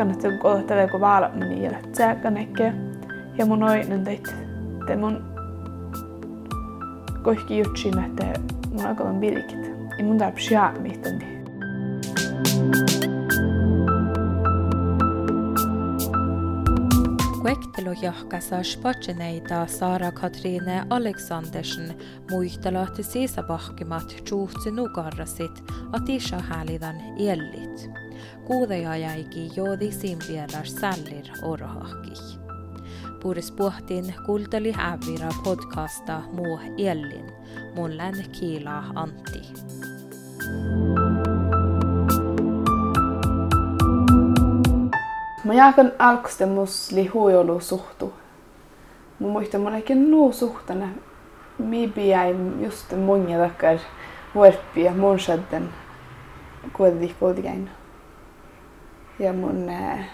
että kun tällä kun vaala meni ja jääkän ehkä. Ja mun oinen teit, te mun kohki jutsin, että mun alkaa bilkit. Ja mun tarvitsee jää mitään. Kuektelujohkassa spotseneita Sara Katrine Aleksandersen muistelahti sisäpahkimat juhtsi nukarrasit atisha häälivän ellit. Kuudeja jäiki joodi simpielar sällir orohahki. Puris puhtin kulteli hävira podcasta muu ellin, mun län kiila Antti. Mä jaakan alkusta musli huijolu suhtu. Mä muistan monekin nuu suhtana. Mi jäi just mun ja takkar vuorppi ja mun shadden kuitenkin kuitenkin. Ja mun äh,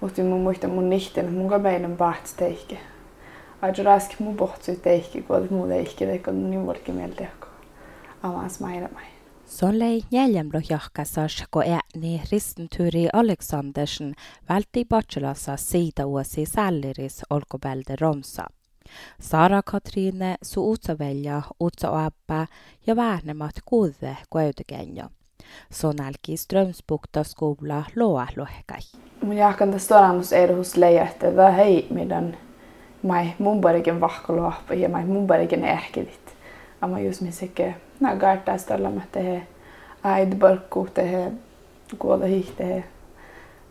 mun muistan mun nihten, mun meidän paht teikki. Aika raski mun pohtsi teikki, kun muu teikki, kun niin vuorkin mieltä, kun avans maina mai. Sollei jäljemlohjahkasas ko ääni ristenturi Aleksandersen vältti bachelasa siitä vuosi sälliris olkopälde Romsa. Sara Katrine su utsavelja utsaappa ja väänemat kuude kueutekenjo. Sonalki Strömsbukta skola loa lohkai. Mun jahkan tästä olemus edus leija, että hei meidän mai mun parikin vahkoluoppa ja mai mun parikin ehkivit. Amma just misike nää gartaa stalla tehe äid barkku tehe kuolla hihte.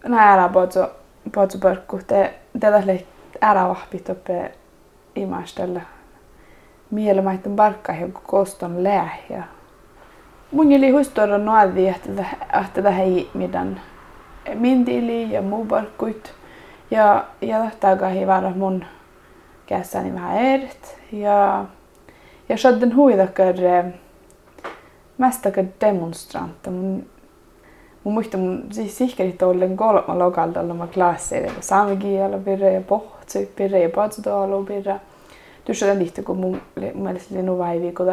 Nää älä potso potso barkku te tätä le älä vahpit oppe imastella. Miele maitten barkka joku koston lähjä. Mun eli huistora noadi, että että hei meidän min tili ja muu barkkuit. Ja, ja tahtaakaan vara mun kässäni vähän ert. Ja ja shadden huidakar mästakar demonstrantta. Mun, mun muista mun siis sihkerit ollen kolma lokalta olla mä klasseilla. Saamen kielä pirre ja pohtsi pirre ja patsutoalu pirre. Tuossa on tihti, kun mun, mielestä oli nuvaivi, kun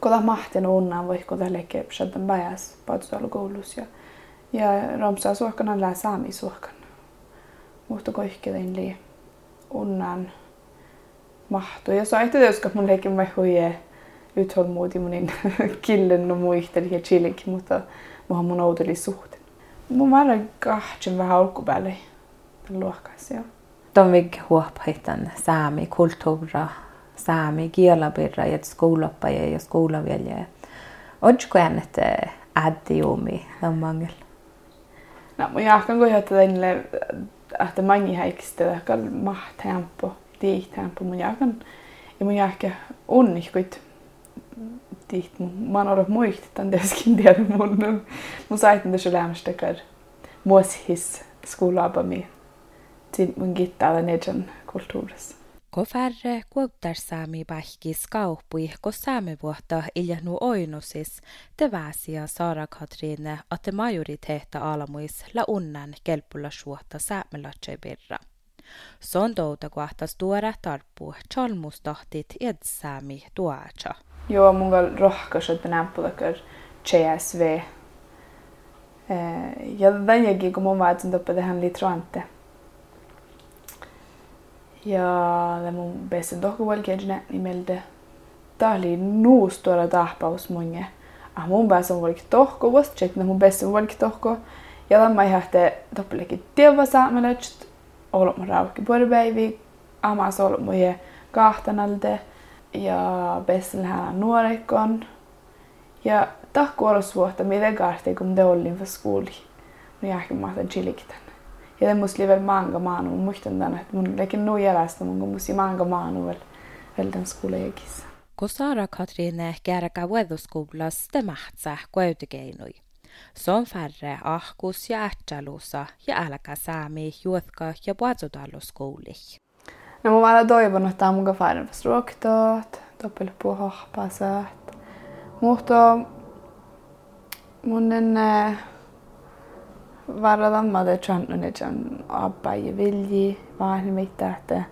kun mahtin unnan voi kun leikki shadden päiväs patsutoalu koulussa. Ja, ja romsaa suokkana lää saami suokkana. Mutta koihkein lii unnan mahtuu. Ja så että jos mun leikin mä huije utholmodig mun killen no muisteli ja chillik, mutta muhan mun outeli suhteen. Mun mä kahtsen vähän alkupäälle luokkaisi, joo. Tomig huophaitan saami kulttuura, saami kielapirra ja skoulappa ja skoulavelja. Otsko äänet äddi juumi tämän mangel? No, mun jahkan kun johtaa tänne, että mangi häikistä, että maht hempo tiihtään mun jakan. Ja mun jahke onnihkuit tiiht mä oon ollut muistetan tietenkin tiedä mun mun saitin tässä lämmästä kar muoshis skolaabami tin mun gittala nejan kulttuurissa. Färre kuuttarsaami pähkis kauppui, ko vuotta iljahnu oinusis, te väsiä Sara Katriine, että majoriteetta almuis la unnan kelpulla suotta säämelatsei birra. Sondouta kohtas tuoda tarppu chalmustahtit edsäämi tuacha. Joo, mun gal rohkas, että nämpulakar CSV. Ja tänäkin, kun mun vaatsin toppa tähän litroante. Ja det mun bästa dokuvalkejne nimeltä. Tää oli nuus tuolla tahpaus munge. Ah mun päässä on valki tohko, vasta tsekna mun bästa valki tohko. Ja tämä ihan te toppelekin tieva saamelöt olemme rauhki päiviä, amas olemme kahtanalta ja besselhän nuorekon. Ja tahku olla vuotta, mitä kahti, kun te olin skoli. Nu jag kan mata Ja det måste väl många manu, mun muistan tänne, että mun lekin nu jälästä, mun musi många manu väl, väl den skolan jäkis. Kun Sara Katrine kärkä mahtsa kuitenkin Son färre ahkus ja ähtsälussa ja älkä saami juotka ja puatsotalluskouli. No mä olen toivonut, että mun färre struoktoot, toppel på hoppasat. Mutta mun en vara damma det channun et chan abba ja vilji vaan mitä että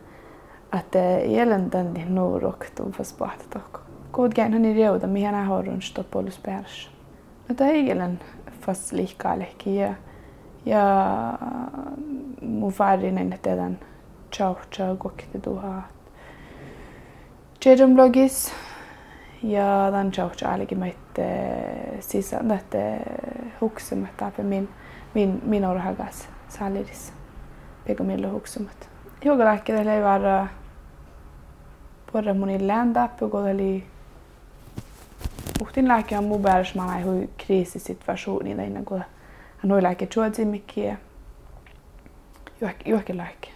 että jälleen tänne nuuroktuun fast pahta tokko. Kuitenkin hän ei reuta, mihin hän har runt stoppolus päässä. No tämä ei jälleen fast liikaa lehki ja Ja mun faarinen teidän chaucha kokte tuha. Jedom blogis ja dan chaucha ainakin meitte sisään, että huksemat apie min, min, min orhagas salidis. Pego mille huksemat. Hiukalääkkeet ei vara porra mun lända på eli Puhtin lääke on mun päässä, mä hui kriisisituationen innan kun hän oli lääke juodsimikkiä. Johonkin lääke.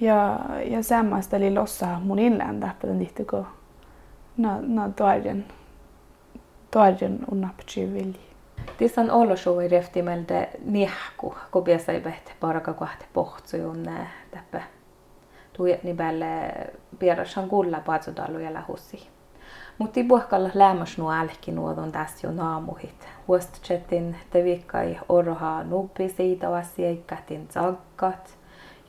Ja, ja samasta eli lossa mun inlända på den lite kun na, na toarjen, toarjen unnapchi vilji. Tissan olosuui reftimelde niehku, kun piässä ei behte paraka kohte pohtsujun täppä. Tuijat nipälle pierashan kulla patsodalu ja lähussi. Mutta puhkalla lämmäs nuo älki nuodon tässä jo naamuhit. Huostchetin te vikkai orha nuppi siitä asiakkatin zakkat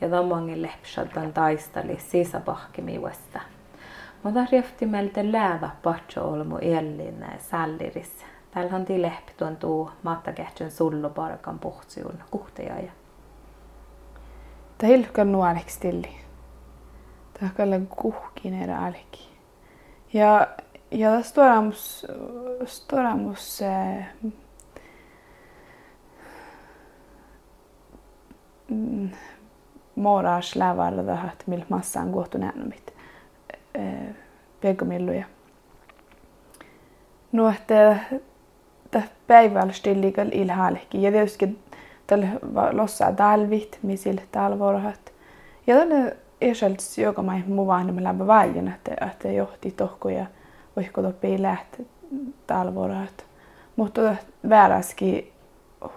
ja tamangin lepsatan taistali sisäpahkimiuesta. Mutta rieftimeltä läävä patso olmu ellin salliris. Täällähän lehpi tuon tuu mattakehtyn sullu parkan puhtsiun kuhteja. Tämä hilkan nuoleksi stilli. Tämä on kuhkin erä. Ja ja storamus, storamus eh, mm, moras lävarda että millä massa on kohtu näänumit eh, pegomilluja. No, että tämä päivällä stillikal ilhaalki. Ja tietysti tällä lossa talvit, misil talvorhat. Ja tällä ersäls joka mai mukaan me lämpö väljen, että, että johti tohkoja oihkotopii lähti talvorat. Mutta vääräski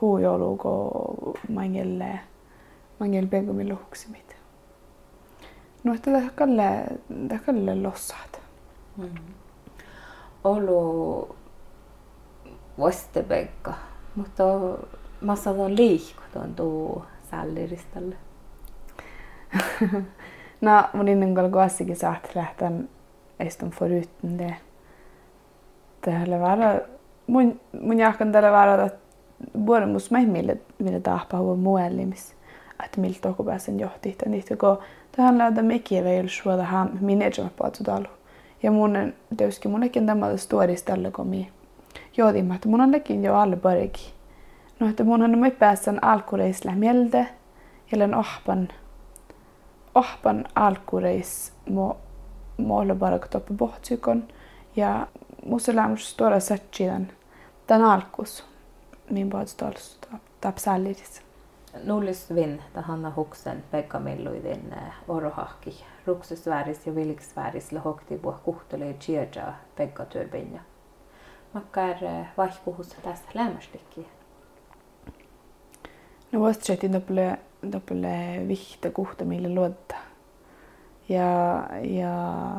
huujoluko mangelle mangel pegumi luhuksimit. No että kalle kalle lossaat. Mm. Olu Vostebekka, mutta massa on liikuton tuu sälliriställe. no, mun innan kalkoassikin saat lähteä eiston foruten det tälle vara mun mun jahkan tälle vara että vuoden mus mai mille mille tahpa huo muellimis. Että miltä toku pääsen johti. Että niitä kun tähän löydä mekin vielä suoda ham minne ei att dalu ja mun teuski munnekin tämä stories tälle komi johti että mun onnekin jo alle pariki no että mun on mai pääsen alkureisla mieltä ja ohpan ohpan alkureis mo olla bara toppa pohtsykon ja musulaamus tuoda satchidan tan alkus min badstals tapsalliris. Nullis vin tahanna huksen Pekka Milluidin eh, orohahki ruksesvääris ja vilksvääris lohokti puh tjärja Pekka Tyrbinja. Makkar eh, vaihkuhussa tässä lämmästikki. No vastsetin doppele doppele vihta kuhta mille luotta. Ja ja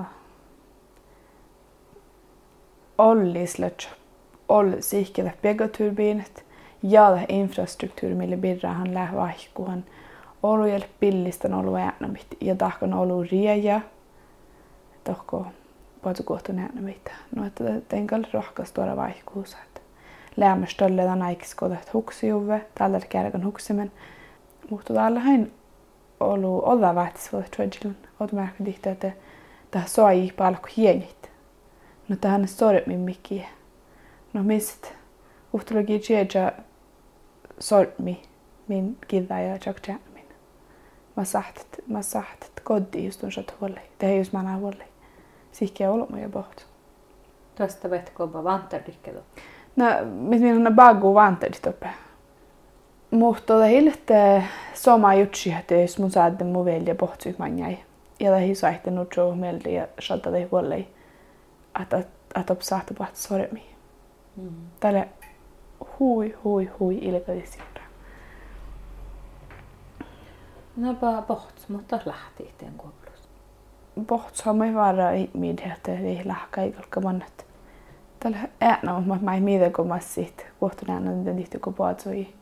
ollislet ol siikketä pegaturbiinit ja infrastruktuuri, millä birrahan lähe vaihkuhan olu jäl pillistän olu äänämit ja tahkan olu rieja tohko puhutu kohta äänämit. No että tenkal tuoda vaihkuusa. Lämmäs tolle tämän aikis kodat huksijuve, tällä kärkän huksimen. Mutta täällä hän olu olla vaatis voi trodjilun. Oot märkät että tämä soi palkku hienit no tähän sormi mikki. No mist uhtologi tjeja sormi min kidda ja chak min. Mä sahtat, mä sahtat koddi just on shat huolli. Det just man huolli. Sikki olo mä boht. Tuosta vet koba vantardikke då? No, mit min on bagu vantardit uppe. Mutta helt sama jutsi, että jos mun saadde mun velja pohtsyk manjai. Ja det hiso ehti nutso mieldi ja shadda det huolli että, että saattaa puhua sormi. Mm. Tälle hui, hui, hui ilkeisiä. No bara bort, mutta lähti itteen kuoplus. Har man vara i midhete i lahka i kalka mannet. Tällä äänä on, mä ei mitä kun mä sit kohta näen, että niitä kun puhut i,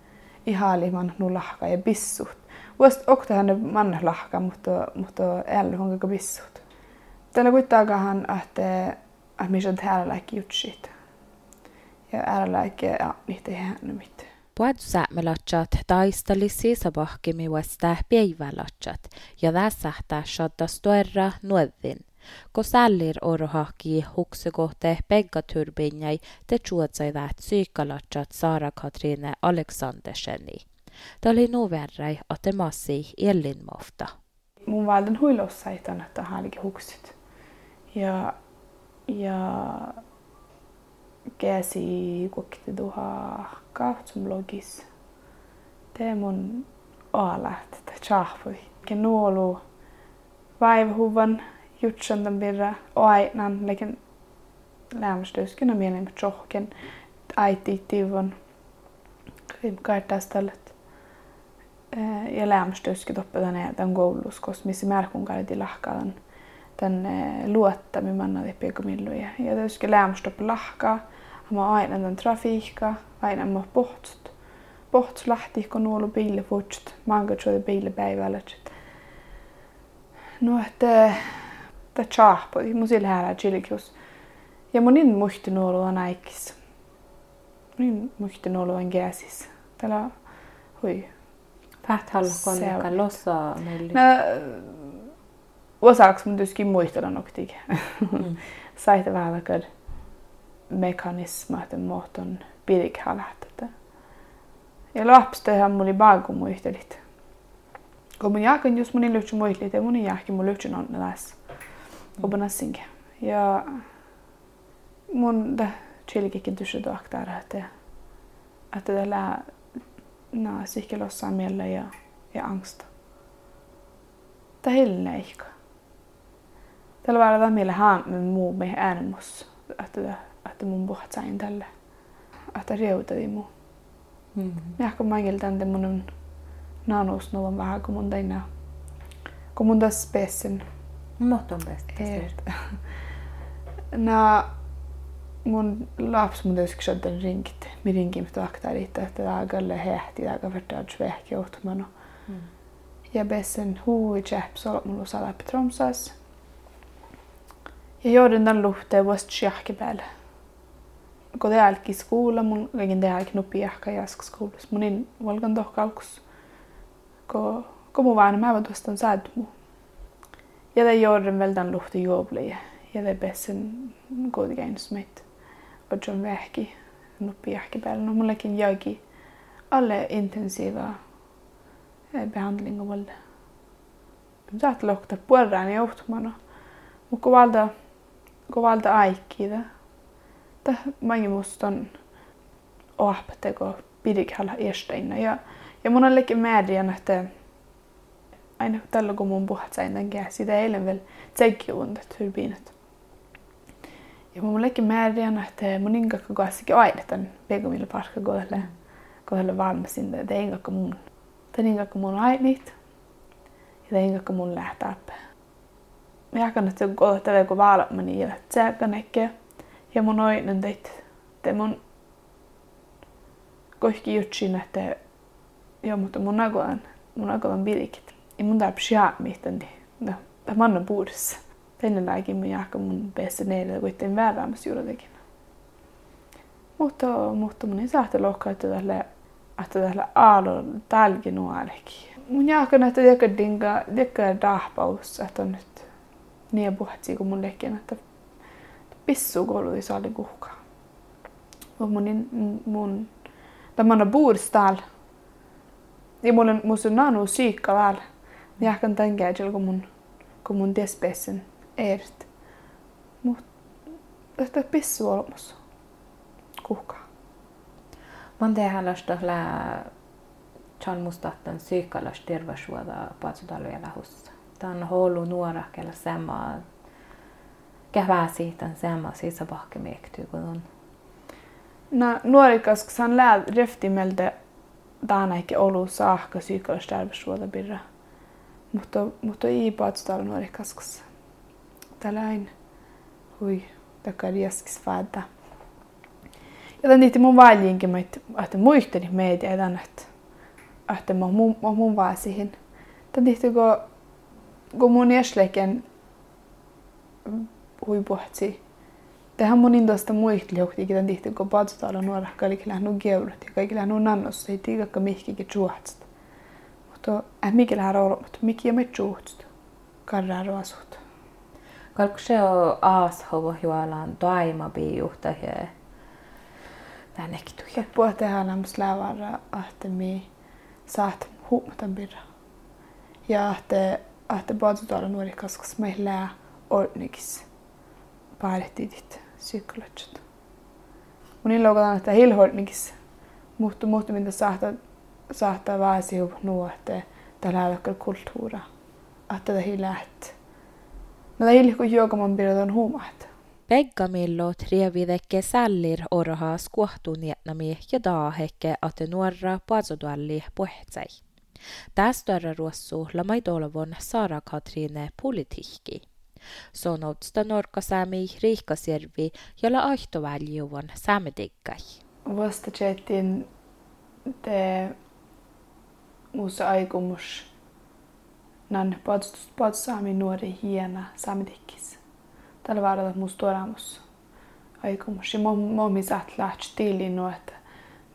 i haaliman nu lahka ja bissut. Voisi okta hän manne lahka, mutta, mutta äällä on koko bissut. Tällä kuitenkaan, että att minä täällä laikki jutsit. Ja äällä laikki ja niitä ei hänen mitään. Puad säämelatsat taistali sisäpahkimi vasta päivälatsat ja väsähtää shottas toerra nuoddin. Ko sällir orohaki huksekohte pegga turbinjai te chuotsaivat syykkalatsat Saara Katriine Aleksanderseni. Tämä oli nuverrai, että massi ellinmofta. Mun valden huilossa ei tänne tähän huksit. Ja, ja käsi kokti tuha kahtsum logis. Det mun alat, että chahpui. Ken nuolu vaivahuvan jutsan tämän birra oainan, lekin lämmästyskynä mielen tjohken äiti tivon. Kaittastallet. Ja lämmästyskin toppe tänne tämän koulussa, koska missä märkun kaiti lahkaan den luotta manna det pekko milluja. Ja skulle lämstopp lahkaa. Ma aina den trafiikka, aina ma pohtst. Pohtst lähti, kun nuolu biili futst. Manga tjoi biili päivällä. No, että det chahpo, mun sillä här chilikius. Ja mun in muhti nuolu on aikis. Mun in muhti nuolu on gäsis. Tällä hui. Pähthallo konneka lossa meillä. Osaksi mun tyskin muistella noktig. Mm. Saite vähän kad mekanismat muoton pirikhalähtete. Ja lapsta ihan muli baagu muistelit. Kun mun jaakan just mun lyhtsy muistelit ja mun jaakin mun lyhtsy on läs. Obanassinke. Ja mun da chilikikin tysy doaktar että että tällä na sikkelossa miellä ja ja angsta. Ta hilneikka. Tällä välillä meillä haan me muu me äänemus, että että mun pohtsain tälle. Että reutadi muu. Mm. Ja kun mä tämän mun naanus novan vähän kun mun tein kun mun tässä spesen. Mohton bäst. Na mun laps mun täysin sjödden ringit. Mi ringin mit aktar itse, että tää galle hehti, tää gavertaa svehki johtumano. Mm. Ja hui chap så mun lusala Tromsas. Ja joudun tämän luhteen vasta sjahkipäällä. Kun täälläkin skuulla, mun kaiken täälläkin nupi jahka jaskaskoulussa. Mun in valkan tohkalkus. Kun, kun mun vaan mä vastaan saad mu. Ja det joudun väl tämän luhteen juoblia. Ja det bästen kodikeins mitt. Och John vähki nupi jahkipäällä. No mullekin jäikin alle intensiiva behandling av våld. Saat lohta puolraan johtumana. Mutta kun valta kun valta aikkiida. Ta mange muston oappateko pidikalla ersteina. Ja, ja mun on leikki määriän, että aina tällä kun mun puhat sain tämän käsi, sitä eilen vielä tseikkiuntat hyrbiinat. Ja mun leikki määriän, että mun ingakka kassikin aina tämän pegomilla parkka kohdalla, kohdalla valmisin, että ei ingakka mun. Tämän ingakka mun ainit ja tämän ingakka mun lähtää jag kan inte gå till väg och vara men i rätt säkert näke. Ja mun oinen teit. Te mun kohki jutsin, että joo, mutta mun agoan, mun agoan bilikit. Ja mun tarp sjaa mihtan di. No, ta manna puudessa. Tänne laikin mun jahka mun päässä neille kuitenkin väärämässä juurikin. Mutta, mutta mun ei saata lohkaa, että tällä että tällä aalon tälki nuolekin. Mun jahka näitä teka dinga, teka dahpaus, että on nyt niin puhuttiin kuin mun lekin, että pissu koulu saali kuhkaa. Mun, mun, tämä on buurstal. Ja mulla on, on nanu syykka väl. Ja kan tänka että kun mun, kun mun despesen ert. Mutta että pissu olemassa. Kuhkaa. Man tehdä lää Chan mustattan syykkalas terveyshuolta paatsutalvella hussa tämän holu nuora, kellä sama käväsi tämän sama sisäpahke miektyy kun on. No nuorikas, kun hän lää reftimeltä ehkä olu saakka psykologistärveyssuolta birra. Mutta, mutta ei paatsutalla nuorikas. Tällain hui takar jaskis fädä. Ja tämän niitä mun valjinkin, että muisteli meitä edan, että että mä mun, mun vaan siihen. Niitä kun kun mun jäsleken hui pohti Tehän mun intoista muistliukti, että tihti kun patsutalla nuora kaikki lähnu geulut ja kaikki lähnu nannossa, ei tiikakka mihkikin juohtsat. Mutta äh mikä lähä roolmat, mikä me juohtsat. Karraa roasut. Kalku se on aashovo juolaan toima biuhta ja tännekin tuja. Puhua tehdä lämmäs että mi saat huumatan birra. Ja että että patsutalla nuori kaskas meillä ordnikis paadettiitit psykologit. Mun illokotaan, että hilhoidnikis muuttu muuttu mitä saattaa saattaa vaasiu nuotte tällä hetkellä kulttuura. Että tätä hiläht. No tämä hilko juokaman pidetään huumaat. Peggamillo trievidekke sällir orha skuohtunietnami ja daahekke att nuorra puasodualli puhetsai. Tästä ruossu lamai dolvon Sara Katriine politiikki. Sonoutsta norkasäämi riikkasjärvi, jolla aihtoväljuvan säämediggai. Vasta chattin te muussa aikomus nan podsaami nuori hiena saamedikkis. Tällä vaaralla musta tuodamus aikomus. Ja mommi saat lähtö tili nuot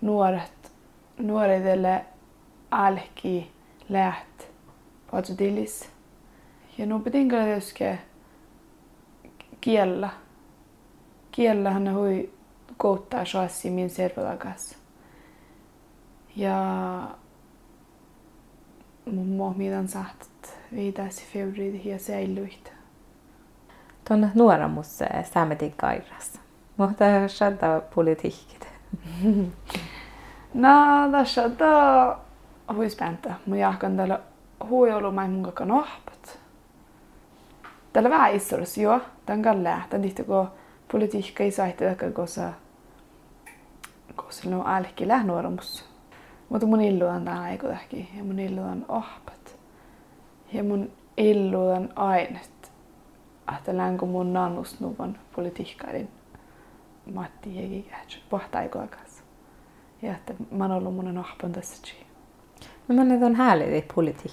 nuoret nuoredelle alki läht podsudilis. Ja nu betingar det ska kiellä. Kiellä hän hui kouttaa shassi min servolagas. Ja mun mohmidan sahtat viitäisi februari ja säilyit. Tuonne nuoramus saametin kairas. Mutta shadda politiikit. No, tässä on huispäntä. Mun jahkan täällä huijolu mai mun kakan ohpat. Täällä vähän issorus jo. Tän kan lähtä tihti kun politiikka ei saihti takia kosa no alki lähnuoramus. Mutta mun illuan tää aiku tähki ja mun illuan ohpat. Ja mun illuan ainet. Että länkö mun nannus nuvan politiikkarin Matti Hegi kähtsä pohtaikoakas. Ja että mä oon ollut mun ohpan tässä. No men on härlig politik.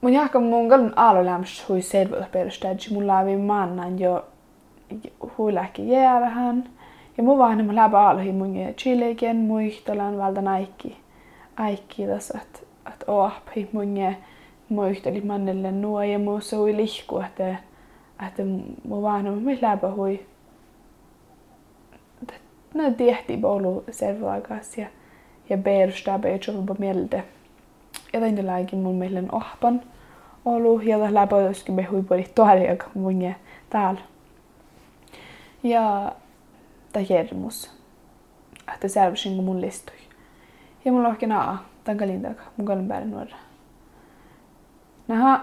Mun jahka mun galun alo lämps hui servella perustajat, mun laavi mannan jo hui lähki jäävähän. Ja mun vaan mun läpä alohi mun chilegen muistolan valta naikki. Aikki tässä, että että ohpi mun muisteli mannelle nuo ja mun sui lihku, että että mun vaan mun läpä hui. No tiehti bolu servelakas ja ja perustajat ei ole mieltä jotenkin mun mielen ohpan ollut ja läpöyskin me huipuli tuoria mun täällä. Ja tämä hermus, että selvisin kun mun listui. Ja mulla onkin naa, tämän kalintaka, mun kalin päälle nuora. Naha,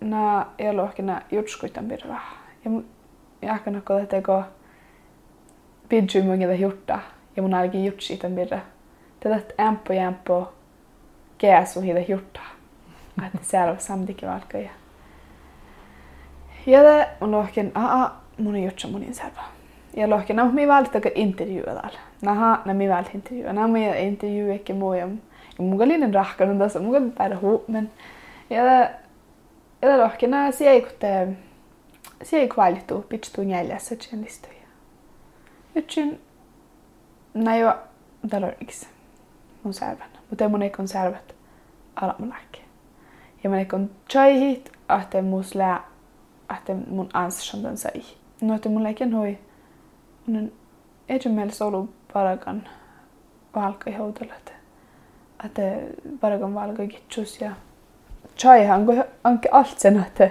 na ei ollut ohkin naa jutskuitan pirra. Ja mun jahkana kun teko pidjy mun jota jutta. Ja mun ainakin jutsi tämän pirra. Tätä ämpö jämpö käsu hida hjorta. Että siellä on samtikin valka. Ja, ja det on lohken, aa, mun ei jutsa munin serva. Ja lohken, no mi valta taka intervjua täällä. Naha, na mi valta intervjua. Na mi intervju ekki muu ja mun kalinen rahkanut tässä, mun kalinen päädä huu, men ja ja lohken, na sie ei kutte, sie ei kvalitu, pitstu neljässä tjen listuja. Jutsin, na jo, on yksi mun servan. Mutta mun ei konservat alamunakke. Ja mun ei kon chaihit, ahte mus lää, ahte mun anshandan sai. No, että mun leikin hui, mun ei meillä solu parakan valkai houtelat. Että parakan valkai kitsus ja chaihan, kun anke allt sen, että,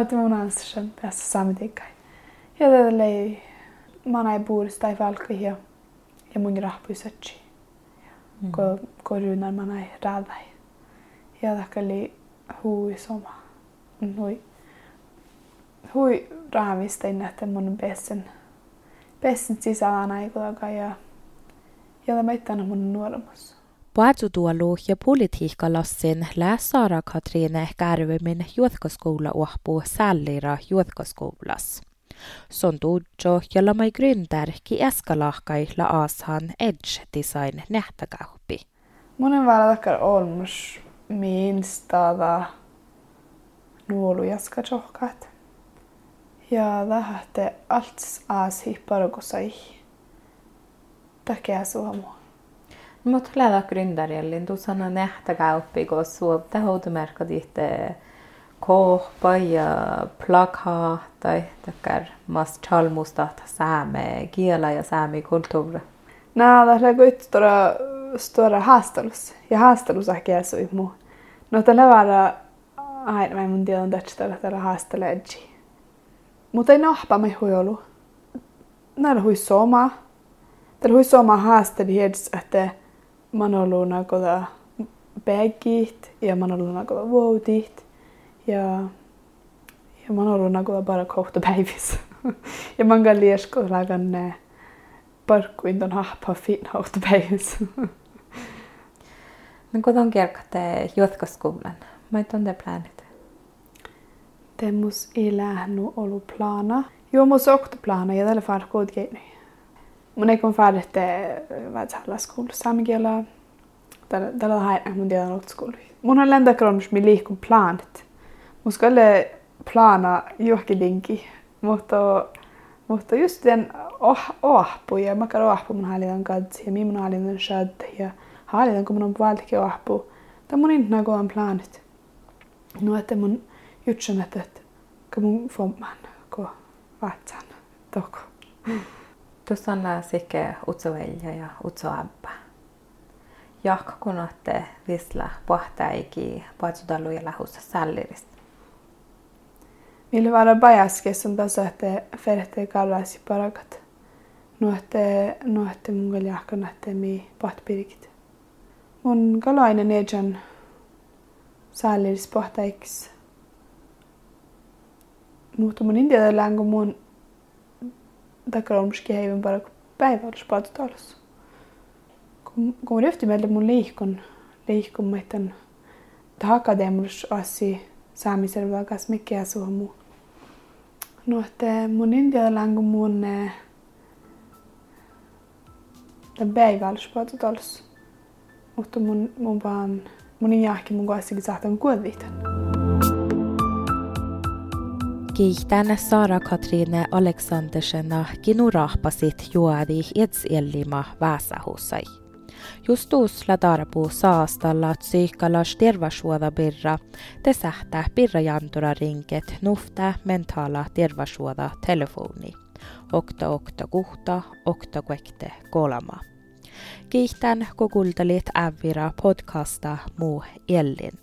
että mun anshan tässä samtikai. Ja tätä lei, mä näin puurista tai valkai ja, mun rahpuisatsi ko ko runar man ai radai ja dakali hui soma hui hui raamista että mun pessen pessen sisällä aikoaga ja ja meittan mun nuoremus Puatsutuolu ja politiikkalassin lää Sara Katriine Kärvimin juotkoskoula uahpuu sällira juotkoskoulas. Son tuudjo jolla mai gründer ki eskalahkai la aashan Edge Design nähtäkauppi. Monen valakar olmus miinstada nuolu jaska johkat. Ja lähte allt as hipparogosai. Takia suomu. No, mutta lähdä gründarjellin. Du sanoo nähtäkää oppiko suopta houtumerkka ditte kohpa ja plakaata takkar mas chalmusta saame kiela ja saami kulttuuri. No, tässä on stora, stora haastelus. Ja haastelus ehkä jäsui muu. No, tällä vara aina mä mun tiedon tästä tällä haasteledji. Mutta ei nahpa me huijolu. Näillä hui soma. Tällä hui soma haasteli heds, että man on ollut nakoda bagit ja man on ollut nakoda voutit. Ja, ja man on ollut nakoda bara kohta päivissä. ja man kan liesko lagan ne parkkuin ton hahpa fin kohta Men kuinka kerkate jatkoskolan? Mä ei tonne planit. Temmus ei lähnu ollut plana. Joo, mus okta plana ja tällä far kodgeini. Mun ei kun far että vätsalla skoulu. Tällä tällä hain mun tiedän ollut skoulu. Mun on lentäkronus mi liikun planit. Mun skulle plana johonkin linki. Mutta mutta just den oh, ohpu ja mä käyn ohpu mun hallitan katsi ja minun hallitan shad ja hallitan kun mun on valtike ohpu. Tämä mun inna kohan planit. No että mun jutsun että kun mun fomman ko vatsan toko. Tuossa on sikke utsovelja ja utsoabba. Jahka kun olette visla pohtaiki paatsudalu ja lähussa sallirista. Millä vara bajaskes on tässä, että ferhte kallasi parakat. Nuotte, nuotte mun kyllä jahkan, että mi pahtpirikit. Mun kalainen ejan salliris pohtaiks. Mutta mun indialainen, kun mun takaromski heivän para päivällä paatutalos. Kun, mun ryhti meille mun liikon, liikon meidän akadeemus asi saamisella kas mikä suomu. No, että mun indialainen, kun mun tämän päivällä paatutalos. Mutta mun, mun vaan, mun jahki mun kanssa saatan kuolvitan. Kiihtän Sara Katriine Aleksandersena kinurahpasit juodi etsellima väsähussai. Justuusla tarpu saastalla psyykkalas tervasuoda birra, te sähtää birrajantura rinket nufta mentala tervasuoda telefoni. Okta okta kuhta, okta kuekte kolama. Kiitän kun kuuntelit Ävira podcasta Muu Ellin.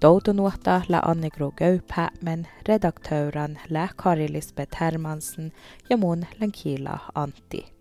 Toutunuotta la Annegro Gauphämmen, redakteuran lä Kari Lisbeth Hermansen ja mun länkila Antti.